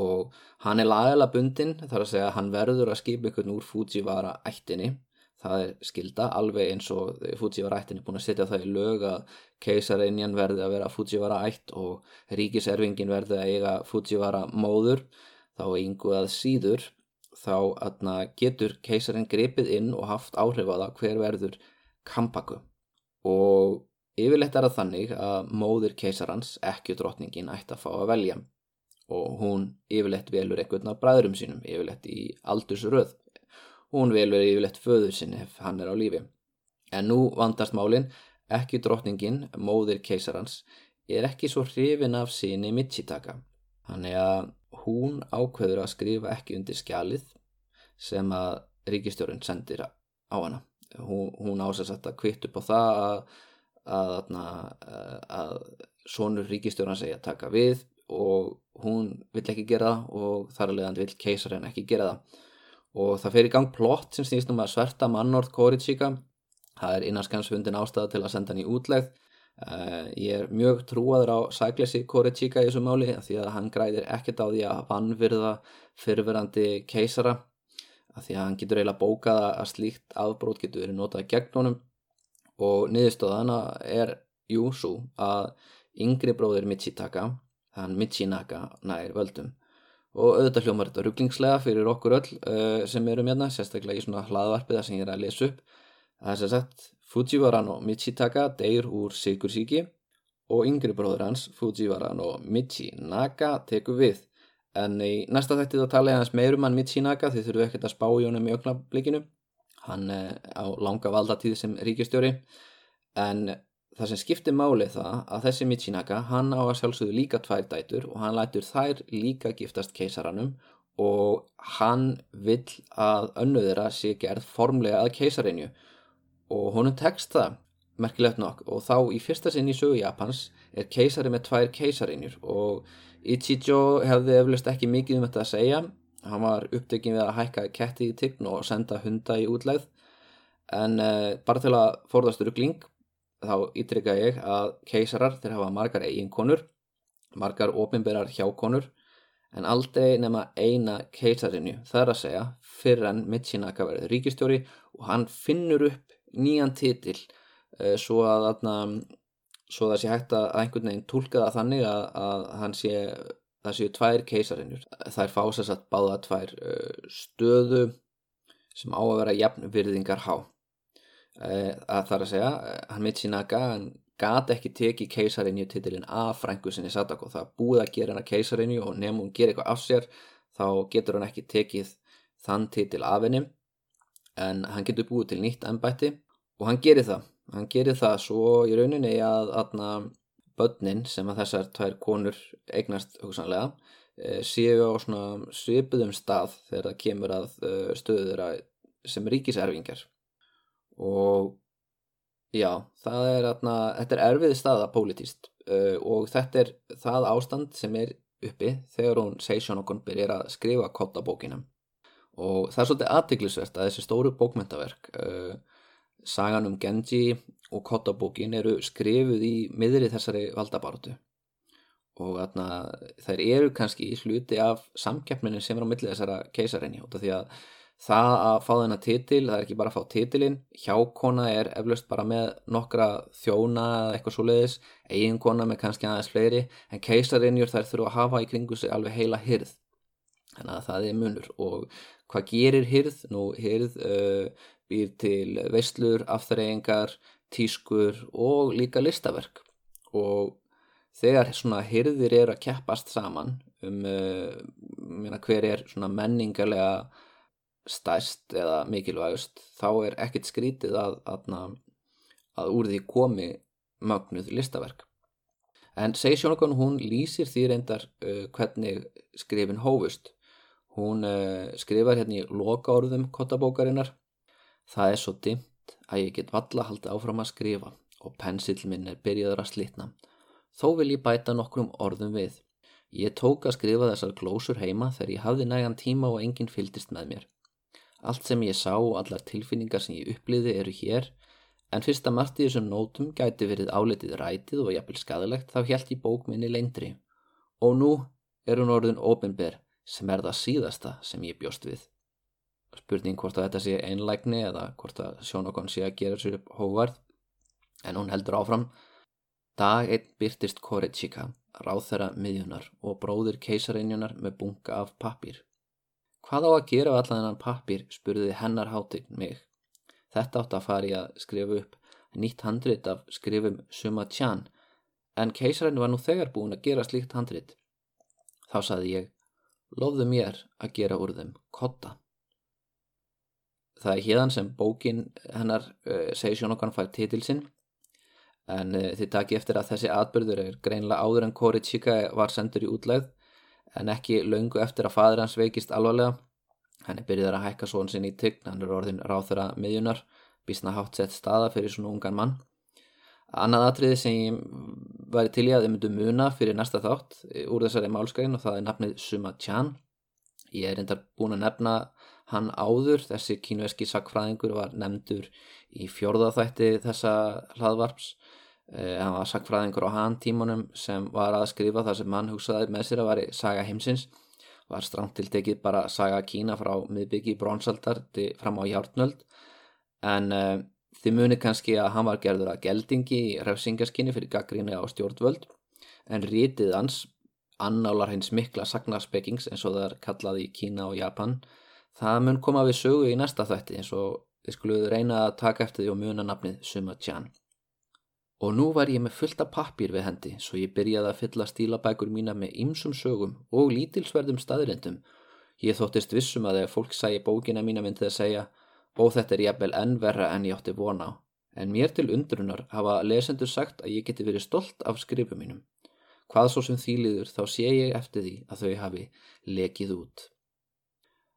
Og hann er lagalega bundin þar að segja að hann verður að skipa einhvern úr Fujiwara ættinni það er skilda alveg eins og Fujiwara ættinni búin að setja það í lög að keisareinjan verði að vera Fujiwara ætt og ríkiserfingin verði að eiga Fujiwara móður þá ynguð að síður þá getur keisarinn grepið inn og haft áhrif á það hver verður Kampaku og Yfirleitt er það þannig að móðir keisarans, ekki drotningin, ætti að fá að velja og hún yfirleitt velur einhvern af bræðurum sínum, yfirleitt í aldursröð. Hún velur yfirleitt föður sinni ef hann er á lífi. En nú vandast málinn ekki drottningin, móðir keisarans, er ekki svo hrifin af síni Michitaka. Þannig að hún ákveður að skrifa ekki undir skjalið sem að ríkistjórun sendir á hana. Hún, hún ásast að kvitt upp á það að, að, að, að sonur ríkistjórun segja taka við og hún vill ekki gera það og þar að leiðan vill keisarinn ekki gera það. Og það fer í gang plott sem snýst um að sverta mannorð Kóriðsíka. Það er innanskansfundin ástæða til að senda hann í útlegð Uh, ég er mjög trúaður á sæklesi Korechika í þessu máli því að hann græðir ekkert á því að vannvirða fyrirverandi keisara því að hann getur eiginlega bókað að slíkt afbrót getur verið notað gegn honum og niðurstöðana er júsú að yngri bróðir Michitaka hann Michinaka nær völdum og auðvitað hljómar þetta rugglingslega fyrir okkur öll uh, sem erum hérna sérstaklega í svona hlaðvarpiða sem ég er að lesa upp það er sér sagt Fujiwara no Michitaka deyr úr sikursíki og yngri bróður hans Fujiwara no Michinaka tekur við. En í næsta þætti þá tala ég hans meirum hann Michinaka því þurfum ekkert að spá í honum í ögnablikinu. Hann er á langa valdatíð sem ríkistjóri en það sem skiptir máli það að þessi Michinaka hann á að sjálfsögðu líka tvær dætur og hann lætur þær líka giftast keisaranum og hann vill að önnuðira sé gerð formlega að keisarinju og honum tekst það merkilegt nokk. Og þá í fyrsta sinn í sögu Japans er keisari með tvær keisarinjur og Ichijo hefði eflust ekki mikið um þetta að segja hann var upptökin við að hækka ketti í tign og senda hunda í útlegð. En uh, bara til að forðast ruggling þá ítrykka ég að keisarar þeir hafa margar eiginkonur margar ofinberar hjákonur en aldrei nema eina keisarinju. Það er að segja fyrir en Michinaka verið ríkistjóri og hann finnur upp nýjan titil uh, svo að þarna, svo það sé hægt að einhvern veginn tólka það þannig að, að hann sé það séu tvær keisarinnur það er fásast að báða tvær uh, stöðu sem á að vera jafn virðingar há uh, að það er að segja hann mitt sína að gati ekki teki keisarinju titilinn af frængu sinni Sadako. Það búið að gera hann að keisarinju og nefnum hún gera eitthvað af sér þá getur hann ekki tekið þann titil af henni. En hann getur búið til nýtt ennbætti og hann gerir það. Hann gerir það svo í rauninni að aðna börnin sem að þessar tvær konur eignast hugsanlega e, séu á svona svipuðum stað þegar það kemur að e, stöður sem ríkiserfingar og já, það er aðna þetta er erfið staða pólitíst e, og þetta er það ástand sem er uppi þegar hún Seishon okkur byrjar að skrifa kottabókina og það er svolítið aðtiklisvert að þessi stóru bókmyndaverk sagan um Genji og Kottabókin eru skrifuð í miðri þessari valdabartu og þarna, þær eru kannski í hluti af samkeppninu sem er á millið þessara keisarinni því að það að fá þennan titil, það er ekki bara að fá titilin hjákona er eflaust bara með nokkra þjóna eða eitthvað svo leiðis eiginkona með kannski aðeins fleiri en keisarinjur þær þurfa að hafa í kringu sig alveg heila hyrð þannig að það er munur. Og hvað gerir hyrð? Nú hyrð uh, býr til veislur, afþreyingar, tískur og líka listaverk. Og þegar svona hyrðir eru að keppast saman um uh, hver er svona menningarlega stærst eða mikilvægust þá er ekkert skrítið að, að, að úr því komi mögnuð listaverk. En segi sjónakon hún lýsir því reyndar uh, hvernig skrifin hófust. Hún uh, skrifar hérna í loka orðum kottabókarinnar Það er svo dimt að ég get valla haldið áfram að skrifa og pensill minn er byrjaður að slitna. Þó vil ég bæta nokkrum orðum við. Ég tók að skrifa þessar glósur heima þegar ég hafði nægan tíma og enginn fyldist með mér. Allt sem ég sá og allar tilfinningar sem ég uppliði eru hér, en fyrst að margt í þessum nótum gæti verið álitið rætið og jafnvel skadalegt þá held ég bókminni leindri. Og nú er hún orðin ofinber sem er það síðasta sem ég bjóst við spurning hvort að þetta sé einlægni eða hvort að sjónokon sé að gera sér upp hóvarð en hún heldur áfram. Dag einn byrtist Korechika ráð þeirra miðjunar og bróðir keisareinjunar með bunga af pappir Hvað á að gera allan þennan pappir spurði hennar hátign mig. Þetta átt að fari að skrifa upp nýtt handrit af skrifum Suma Tjan en keisarinn var nú þegar búin að gera slíkt handrit. Þá saði ég Lofðu mér að gera úr þeim kotta það er hérðan sem bókin hennar uh, segir sjónokkan fær titilsinn en uh, þið taki eftir að þessi atbyrður er greinlega áður en Kori Chika var sendur í útlegð en ekki laungu eftir að fadur hans veikist alvarlega. Hann er byrjað að hækka svon sinni í tygg hann er orðin ráþara miðjunar bísna hátt sett staða fyrir svona ungan mann. Annað atriði sem væri til í að þið myndu muna fyrir næsta þátt eh, úr þessari málskæðin og það er nafnið Suma Chan. Ég er reyndar búin að nefna hann áður, þessi kínueski sakfræðingur var nefndur í fjörðaþætti þessa hlaðvarps. Eh, hann var sakfræðingur á hann tímanum sem var að skrifa það sem hann hugsaði með sér að veri saga heimsins. Var stramt til tekið bara saga Kína frá miðbyggi bronsaldar fram á hjártnöld en eh, þið muni kannski að hann var gerður að geldingi í refsingaskinni fyrir gaggríni á stjórnvöld. En rítið hans annálar hins mikla sagnaspekings eins og það er kallað í Kína og Japan það mun koma við sögu í næsta þætti eins og þið skuluðu reyna að taka eftir því og muna nafnið Suma Chan. Og nú var ég með fullta pappir við hendi svo ég byrjaði að fylla stílabækur mína með ymsum sögum og lítilsverðum staðrindum ég þóttist vissum að ef fólk sæi bókina mína myndið að segja og þetta er jafnvel enn verra en ég átti vona á. En mér til undrunar hafa lesendur sagt að ég geti verið stolt af skrifum mínum. Hvað svo sem þýliður þá sé ég eftir því að þau hafi lekið út.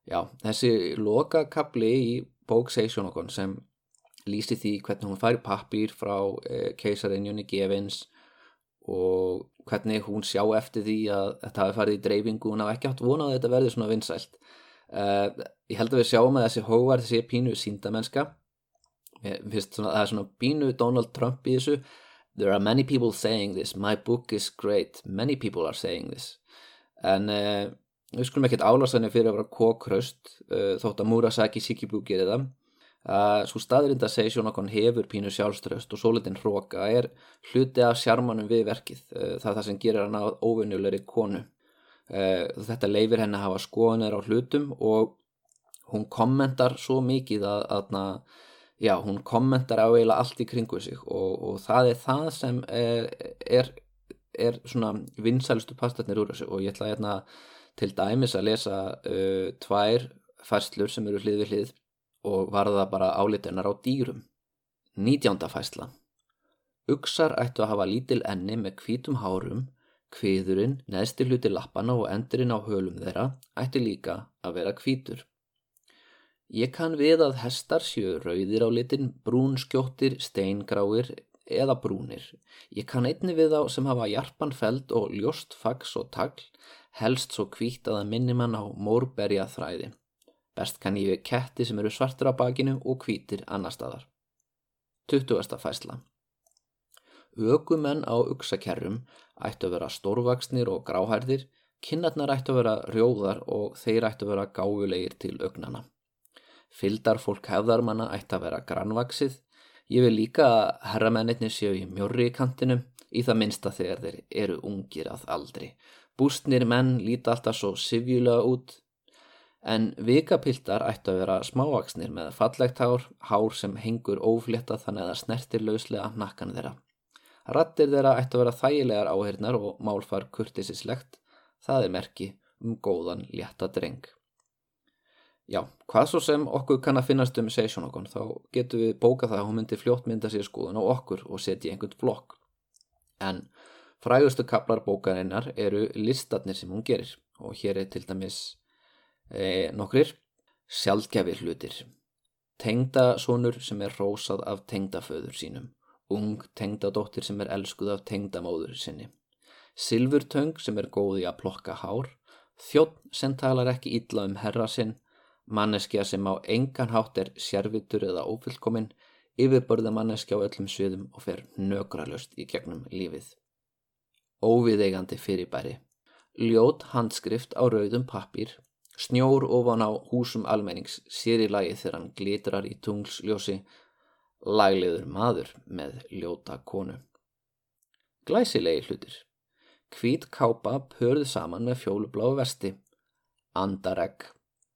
Já, þessi lokakabli í bók Seisjónokon sem lýsi því hvernig hún fær pappir frá eh, keisarinjunni Gefins og hvernig hún sjá eftir því að þetta hafi farið í dreifingu. Hún hafi ekki haft vonað að þetta verði svona vinsælt. Uh, ég held að við sjáum að þessi hóvar þessi pínu finnst svona, það er svona pínu Donald Trump í þessu. There are many people saying this, my book is great, many people are saying this. En uh, við skulum ekkert álasenni fyrir að vera kókraust uh, þótt að Murasaki Shikibu gerir það. Uh, svo staðrind að segja svona okkur hefur pínu sjálfströst og svolítinn hróka er hluti af sjarmanum við verkið. Uh, það er það sem gerir hann að óvinnulegri konu. Þetta leifir henni að hafa skoðanir á hlutum og hún kommentar svo mikið að, að, að já, hún kommentar á eiginlega allt í kringu sig og, og það er það sem er, er, er svona vinsælustu pastarnir úr þessu og ég ætla hérna til dæmis að lesa uh, tvær fæslur sem eru hlið við hlið og varða bara álítunar á dýrum. Nítjánda fæsla. Uksar ættu að hafa lítil enni með hvítum hárum, hviðurinn, neðsti hluti lappana og endurinn á hölum þeirra ættu líka að vera hvítur. Ég kann við að hestar séu rauðir á litin, brúnskjóttir, steingráir eða brúnir. Ég kann einni við þá sem hafa jarpanfeld og ljóst fags og tagl, helst svo kvíkt að það minnir mann á mórberja þræði. Best kann ég við ketti sem eru svartur á bakinu og kvítir annar staðar. 20. fæsla Ögumenn á uksakerrum ættu að vera stórvaksnir og gráhærðir, kinnarnar ættu að vera rjóðar og þeir ættu að vera gáulegir til ögnana. Fyldar fólk hefðarmanna ætti að vera grannvaksið. Ég vil líka að herramennir séu í mjörri í kantinum í það minnsta þegar þeir eru ungir að aldri. Bústnir menn líti alltaf svo sivjulega út en vikapiltar ættu að vera smávaksnir með fallegt hár, hár sem hengur óflétta þannig að það snertir lauslega nakkan þeirra. Rattir þeirra ættu að vera þægilegar áhernar og málfar kurtisislegt, það er merki um góðan létta dreng. Já, hvað svo sem okkur kann að finnast um session okkur, þá getum við bókað það að hún myndi fljótt mynda sér skoðun á okkur og setja í einhvern flokk. En frægustu kaplar bókarinnar eru listatnir sem hún gerir og hér er til dæmis e, nokkrir sjálfgefir hlutir. Tengdasónur sem er rósað af tengdaföður sínum. Ung tengdadóttir sem er elskuð af tengdamóður sinni. Silfurtöng sem er góði að plokka hár. Þjótt sem talar ekki illa um herra sinn Manneskja sem á engan hátt er sérvitur eða ófullkominn, yfirbörða manneskja á öllum sviðum og fer nökralust í gegnum lífið. Óviðeigandi fyrirbæri. Ljót handskrift á rauðum pappir, snjór ofan á húsum almennings, sér í lagi þegar hann glitrar í tungsljósi, lagleður maður með ljóta konu. Glæsilegi hlutir. Hvít kápa pörð saman með fjólubláu vesti, andaregg,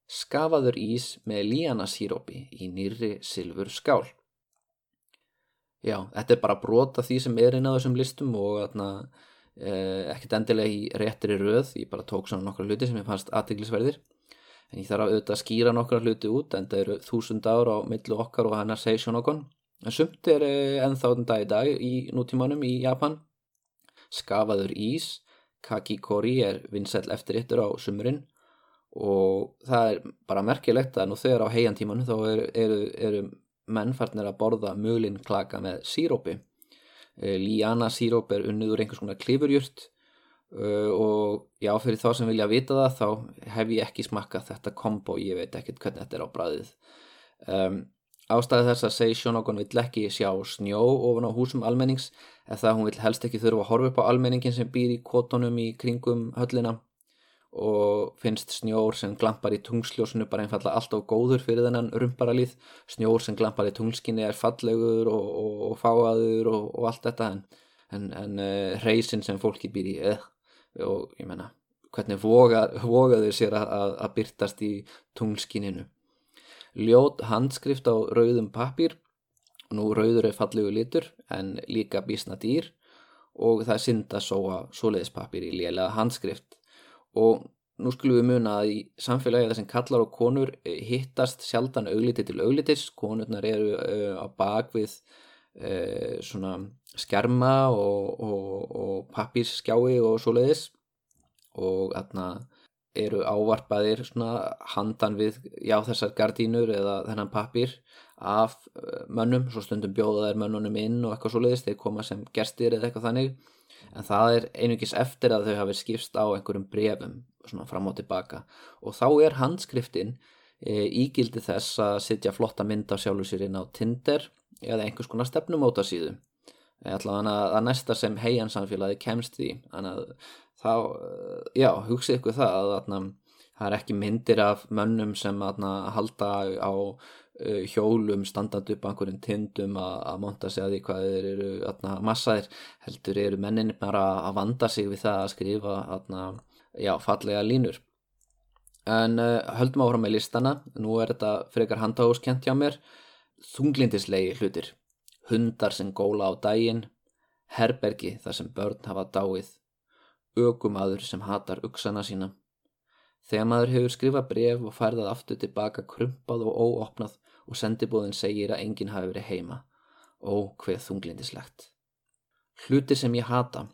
skafaður ís með líanasírópi í nýri silfur skál. Já, þetta er bara brota því sem er inn á þessum listum og eh, ekkert endilega í réttri röð, ég bara tók svona nokkra hluti sem ég fannst aðtiklisverðir en ég þarf að auðvitað að skýra nokkra hluti út en það eru þúsund ára á millu okkar og hann segja svona okkur En sumt er ennþá den dag í dag í nútímanum í Japan. Skafaður ís, kakikori er vinsæl eftirittur á sumurinn og það er bara merkilegt að nú þegar á heiantímanu þá eru, eru, eru mennfarnir að borða möglinn klaka með sírópi. Líana síróp er unnið úr einhvers konar klifurjurt. Uh, og já fyrir þá sem vilja vita það þá hef ég ekki smakkað þetta kombo. Ég veit ekkert hvernig þetta er á bræðið um, ástæði þess að segi Sjónokon vill ekki sjá snjó ofan á húsum almennings eða hún vill helst ekki þurfa að horfa upp á almenningin sem býr í kotonum í kringum höllina og finnst snjór sem glampar í tungsljósunu bara einfalla allt á góður fyrir þennan rumparalíð. Snjór sem glampar í tungskinni er fallegur og, og, og fáaður og, og allt þetta en, en, en uh, eh, reysin sem fólki býr í uh, og ég menna hvernig voga, vogaður sér að, að byrtast í tungskininu? Ljót handskrift á rauðum pappir nú rauður er fallegu litur en líka bísna dýr. Og það synd að sóa svoleiðispappir í lélega handskrift og nú skulum við muna að í samfélagi þar sem kallar og konur eh, hittast sjaldan augliti til auglitis. Konurnar eru uh, á bakvið uh, svona skerma og, og, og pappísskjái og svo leiðis og þarna eru ávarpaðir svona handan við já þessar gardínur eða þennan pappir af eh, mönnum. Svo stundum bjóða þær mönnunum inn og eitthvað svo leiðist þeir koma sem gerstir eða eitthvað þannig en það er einugis eftir að þau hafi skipst á einhverjum brefum svona fram og tilbaka. Og þá er handskriftin e, ígildi þess að sitja flotta mynd af sjálfur sér inn á Tinder eða einhvers konar stefnumóta síðu allavega að næsta sem heian samfélagi kemst því. Þannig að þá, já, hugsið ykkur það að atna, það er ekki myndir af mönnum sem atna, halda á uh, hjólum standandi upp á einhverjum tindum að monta sig að því hvað þeir eru atna, massaðir, heldur eru mennin bara að vanda sig við það að skrifa já, fallega línur. En uh, höldum áfram með listana. Nú er þetta frekar handahúskent hjá mér. Þunglindislegi hlutir. Hundar sem góla á daginn, herbergi þar sem börn hafa dáið, ögumadur sem hatar uksana sína. Þegar maður hefur skrifað bref og færðað aftur tilbaka krumpað og óopnað og sendibóðin segir að enginn hafi verið heima. Ó, hveð þunglindislegt. Hluti sem ég hata.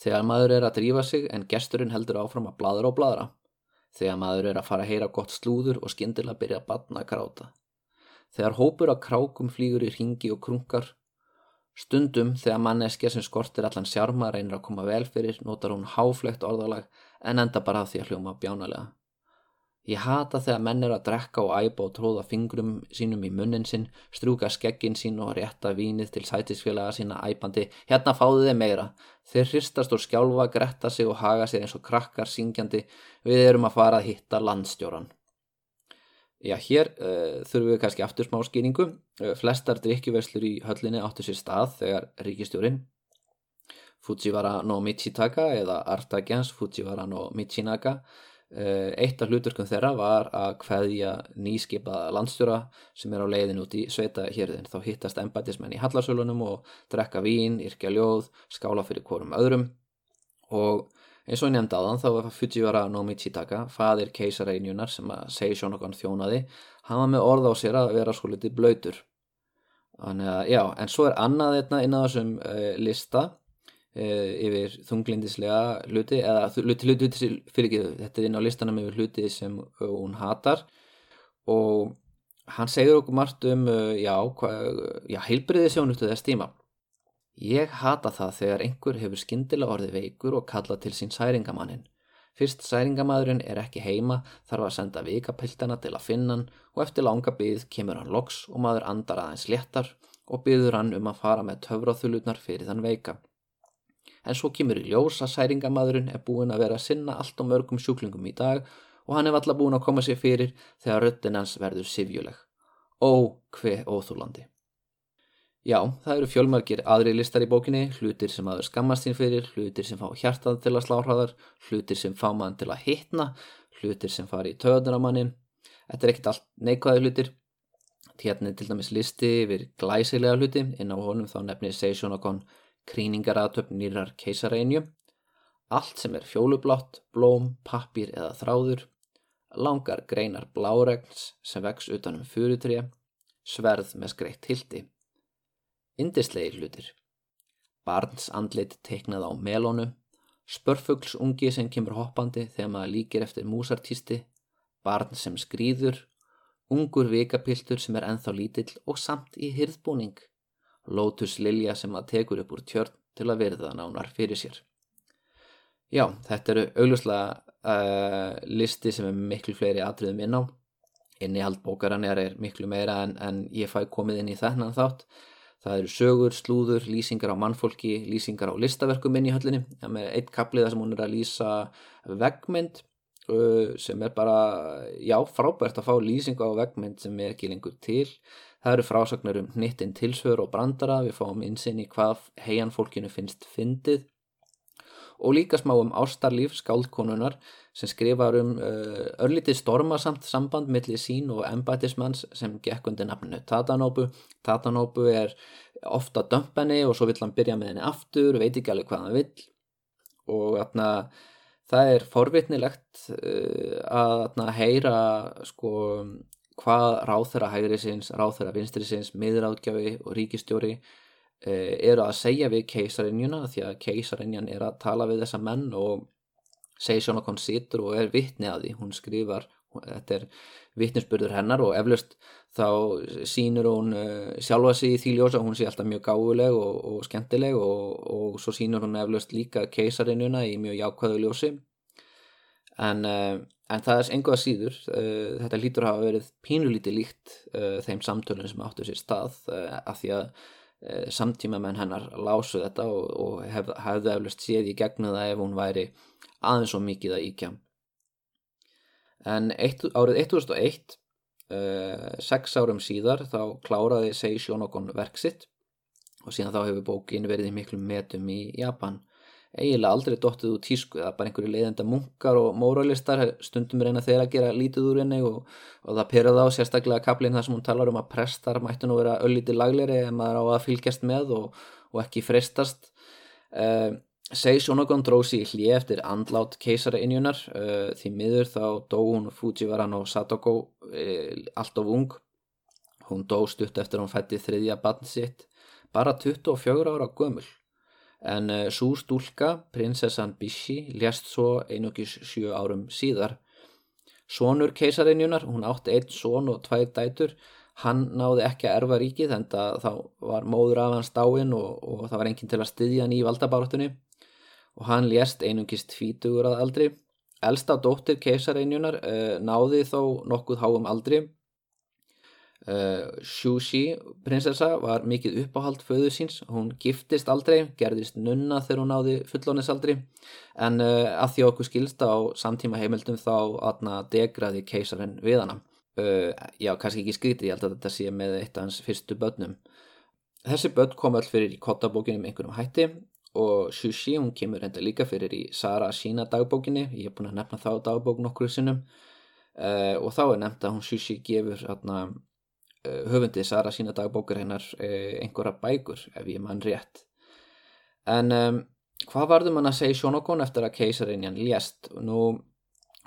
Þegar maður er að drífa sig en gesturinn heldur áfram að bladra og bladra. Þegar maður er að fara að heyra gott slúður og skindilega byrja að batna að gráta. Þegar hópur af krákum flýgur í ringi og krunkar, stundum þegar manneskja sem skortir allan sjárma reynir að koma vel fyrir, notar hún háflegt orðalag en enda bara því að hljóma bjánalega. Ég hata þegar menn er að drekka og æpa og tróða fingrum sínum í munnin sinn, strúka skeggin sín og rétta vínið til sætisfélaga sína æpandi, hérna fáðu þið meira. Þeir hristast og skjálfa, gretta sig og haga sig eins og krakkar syngjandi, við erum að fara að hitta landstjóran. Já, hér uh, þurfum við kannski aftur smá skýringu. Uh, flestar drikkjuverslur í höllinni áttu sér stað þegar ríkistjórin Fujiwara no Michitaka eða Artagians Fujiwara no Michinaka uh, eitt af hluturkum þeirra var að hveðja nýskipaða landstjóra sem er á leiðin út í sveita hérðin. Þá hittast embætismenn í hallarsölunum og drekka vín, yrkja ljóð, skála fyrir hvorum öðrum og Eins og þann þá var Fujiwara no Michitaka, fadir keisareinjunar sem að segi Shonokan þjónaði, var með orð á sér að vera svo litið blöytur. Þannig að já, en svo er annað einna inn á þessum uh, lista yfir þunglindislega hluti, eða hluti, hluti, hluti fyrir ekki, þetta er inn á listanum yfir hluti sem uh, hún hatar og hann segir okkur margt um, já, já heilbriði sjónustu þess tíma. Ég hata það þegar einhver hefur skindilega orðið veikur og kalla til sín særingamannin. Fyrst særingamadurinn er ekki heima þarf að senda vikapiltana til að finna hann og eftir langa byggð kemur hann loks og maður andar aðeins léttar og byggður hann um að fara með töfraþulutnar fyrir þann veika. En svo kemur í ljós að særingamadurinn er búin að vera að sinna allt á mörgum sjúklingum í dag og hann er alltaf búin að koma sér fyrir þegar röttin hans verður sifjuleg. Ó, hve óþúlandi. Já, það eru fjölmarkir aðri listar í bókinni, hlutir sem aður skammast sín fyrir, hlutir sem fá hjartað til að sláhraðar, hlutir sem fá mann til að hitna, hlutir sem fari í töðunar á mannin. Þetta er ekkit allt neikvæði hlutir. Hérna er til dæmis listi yfir glæsilega hluti, inn á honum þá nefnir Seisjón okon kríningaratöfn nýrar keisareinju. Allt sem er fjólublátt, blóm, pappir eða þráður, langar greinar bláregns sem vex utanum fyrirtrija, sverð með skreitt hildi. Indislegir hlutir. Barns andlit teiknað á melónu, spörfuglsungi sem kemur hoppandi þegar maður líkir eftir músartísti, barn sem skrýður, ungur vikapiltur sem er enþá lítill og samt í hyrðbúning, lótus lilja sem maður tekur upp úr tjörn til að verða nánar fyrir sér. Já, þetta eru augljóslega uh, listi sem er miklu fleiri atriðum inn á. Innihald bókaran er miklu meira en, en ég fæ komið inn í þennan þátt. Það eru sögur, slúður, lýsingar á mannfólki, lýsingar á listaverkum inn í höllinni. Það er eitt kapliða sem hún er að lýsa vegmynd uh, sem er bara, já, frábært að fá lýsingu á vegmynd sem er ekki lengur til. Það eru frásagnar um hnittinn tilsvör og brandara, við fáum insinn í hvað heian fólkinu finnst fyndið. Og líka smá um ástarlíf skáldkonunar sem skrifar um uh, örlítið stormasamt samband millir sín og embætismanns sem gekk undir nafnu Tatanóbu. Tatanóbu er ofta dömpenni og svo vill hann byrja með henni aftur, veit ekki alveg hvað hann vill. Og atna, það er forvitnilegt uh, að atna, heyra sko, hvað ráð þeirra hægri sinns, ráð þeirra vinstri sinns, miðráðgjafi og ríkistjóri Eh, eru að segja við keisarinjuna því að keisarinjan er að tala við þessa menn og segir svona hvað hún situr og er vittni að því. Hún skrifar, þetta er vittnisspurður hennar og eflaust þá sínur hún uh, sjálfa sig í því ljósa, hún sé alltaf mjög gáðuleg og, og skemmtileg og, og svo sínur hún eflaust líka keisarinjuna í mjög jákvæðu ljósi. En, uh, en það er einhvað síður, uh, þetta lítur að hafa verið pínulítið líkt þeim samtölun sem áttu sér stað af því að Eh, samtíma menn hennar lásu þetta og, og hef, hefðu eflust séð í gegnum það ef hún væri aðeins og mikið að íkja en eitt, árið 1001 uh, sex árum síðar þá kláraði segi Sjónokon verksitt og síðan þá hefur bókin verið í miklu metum í Japan eiginlega aldrei dóttið úr tísku það er bara einhverju leiðenda munkar og móralistar stundum reyna þeirra að gera lítið úr henni og, og það perða á sérstaklega kaplinn þar sem hún talar um að prestar mættu nú vera öllítið lagleri en maður á að fylgjast með og, og ekki frestast uh, eh, segi Sjónokon drósi í hlið eftir andlát keisara innjunar uh, því miður þá dó hún Fujiwara no Satoko uh, allt of ung. Hún dó stutt eftir hún fætti þriðja barn sitt. Bara 24 ára gömul en uh, svo stúlka, prinsessan Bishi, lést svo einugis sjö árum síðar. Sónur keisarinnjunar, hún átti einn són og tvær dætur, hann náði ekki að erfa ríkið en þá var móður af hans dáin og, og það var enginn til að styðja hann í valdabártunni og hann lést einungist tvítugur að aldri. Elsta dóttir keisarinnjunar uh, eh, náði þó nokkuð háum aldri eh, Shushi prinsessa var mikið uppáhald föðu síns, hún giftist aldrei, gerðist nunna þegar hún náði fullónisaldri en uh, að því okkur skilsta á samtíma heimildum þá aðna degraði keisarinn við hana. Uh, já, kannski ekki skrítið, ég held að þetta sé með eitt af hans fyrstu börnum. Þessi börn kom all fyrir í kottabókinum einhvernum hætti og Shushi, hún kemur enda líka fyrir í Sara Ashina dagbókinni, ég hef búin að nefna þá dagbók nokkur sinnum og þá er nefnt að hún Shushi gefur aðna Eh, höfundi Sara sína dagbókar hennar eh, einhverja bækur ef ég mann rétt. En um, hvað varðum hann að segja Sjónokon eftir að keisarinjan lést? Nú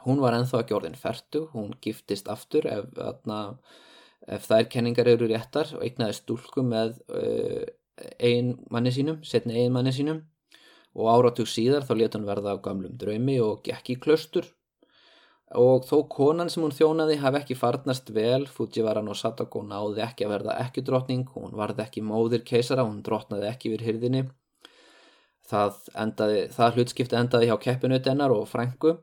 hún var enþá ekki orðin færtu hún giftist aftur ef, atna, ef þær kenningar eru réttar og eignaði stúlku með uh, ein manni sínum setni ein manni sínum. Og áratug síðar þá let hún verða á gamlum draumi og gekk í klaustur og þó konan sem hún þjónaði hafi ekki farnast vel, Fujiwara no Satoko náði ekki að verða ekki drotning, hún varði ekki móðir keisara, hún drotnaði ekki við hyrðinni. Það, endaði, það hlutskipti endaði hjá keppinut ennar og frængu.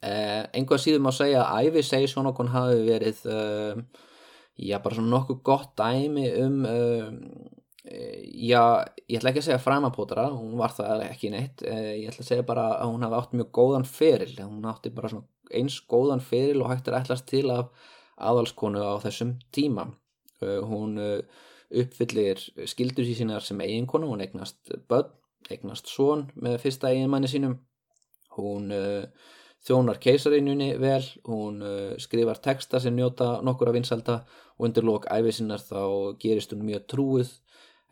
Eh, einhvað síðum á að segja að Ævi segi svona okkur hafi verið, uh, já bara svona nokkuð gott dæmi um, uh, já ég ætla ekki að segja framapótara, hún var það ekki neitt, uh, ég ætla að segja bara að hún hafi átt mjög góðan feril, hún átti bara svona eins góðan fyrir og hægt er ætlast til af aðalskonu á þessum tíma. Uh, hún uh, uppfyllir skildur í sínar sem eiginkonu hún eignast börn, eignast són með fyrsta eiginmanni sínum. Hún uh, þjónar keisarinnjunni vel hún skrifar texta sem njóta nokkur af vinsalda og undir lók æfisinnar þá gerist hún mjög trúið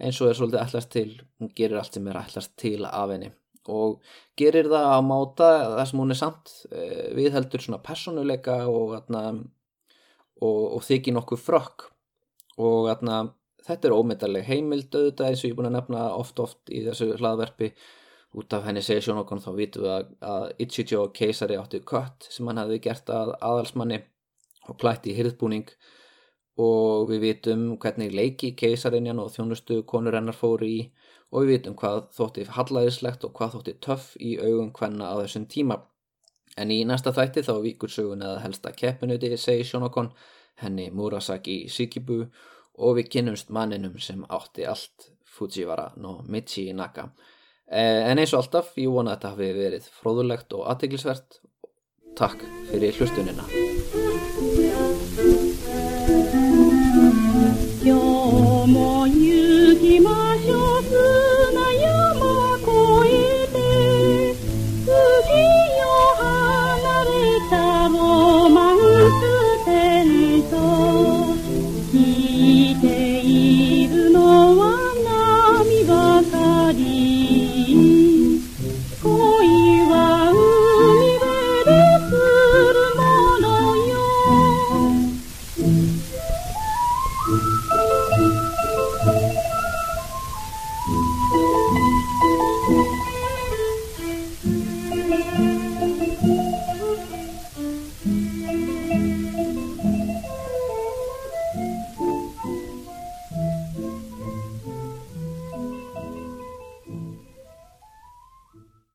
eins og er svolítið ætlast til. Hún gerir allt sem er ætlast til af henni og gerir það á máta það sem hún er samt eh, við heldur svona personuleika og, og, og þykir nokkuð frökk. Og atna, þetta er ómyndarleg heimild auðvitað eins og ég er búin að nefna oft oft í þessu hlaðverfi út af henni segja sjónokon þá vitum við að, að Ichijo keisari átti kött sem hann hefði gert að aðalsmanni og klætt í hyrðbúning og við vitum hvernig leiki keisarinjan og þjónustu konur hennar fóru í og við vitum hvað þótti hallæðislegt og hvað þótti töff í augum hvenna á þessum tíma. En í næsta þætti þá vikur sögun eða helsta keppinuti segi Shonokon henni Murasaki Shikibu og við kynnumst manninum sem átti allt Fujiwara no Michi Naka. En eins og alltaf, ég vona að þetta hafi verið fróðulegt og aðteglisvert. Takk fyrir hlustunina.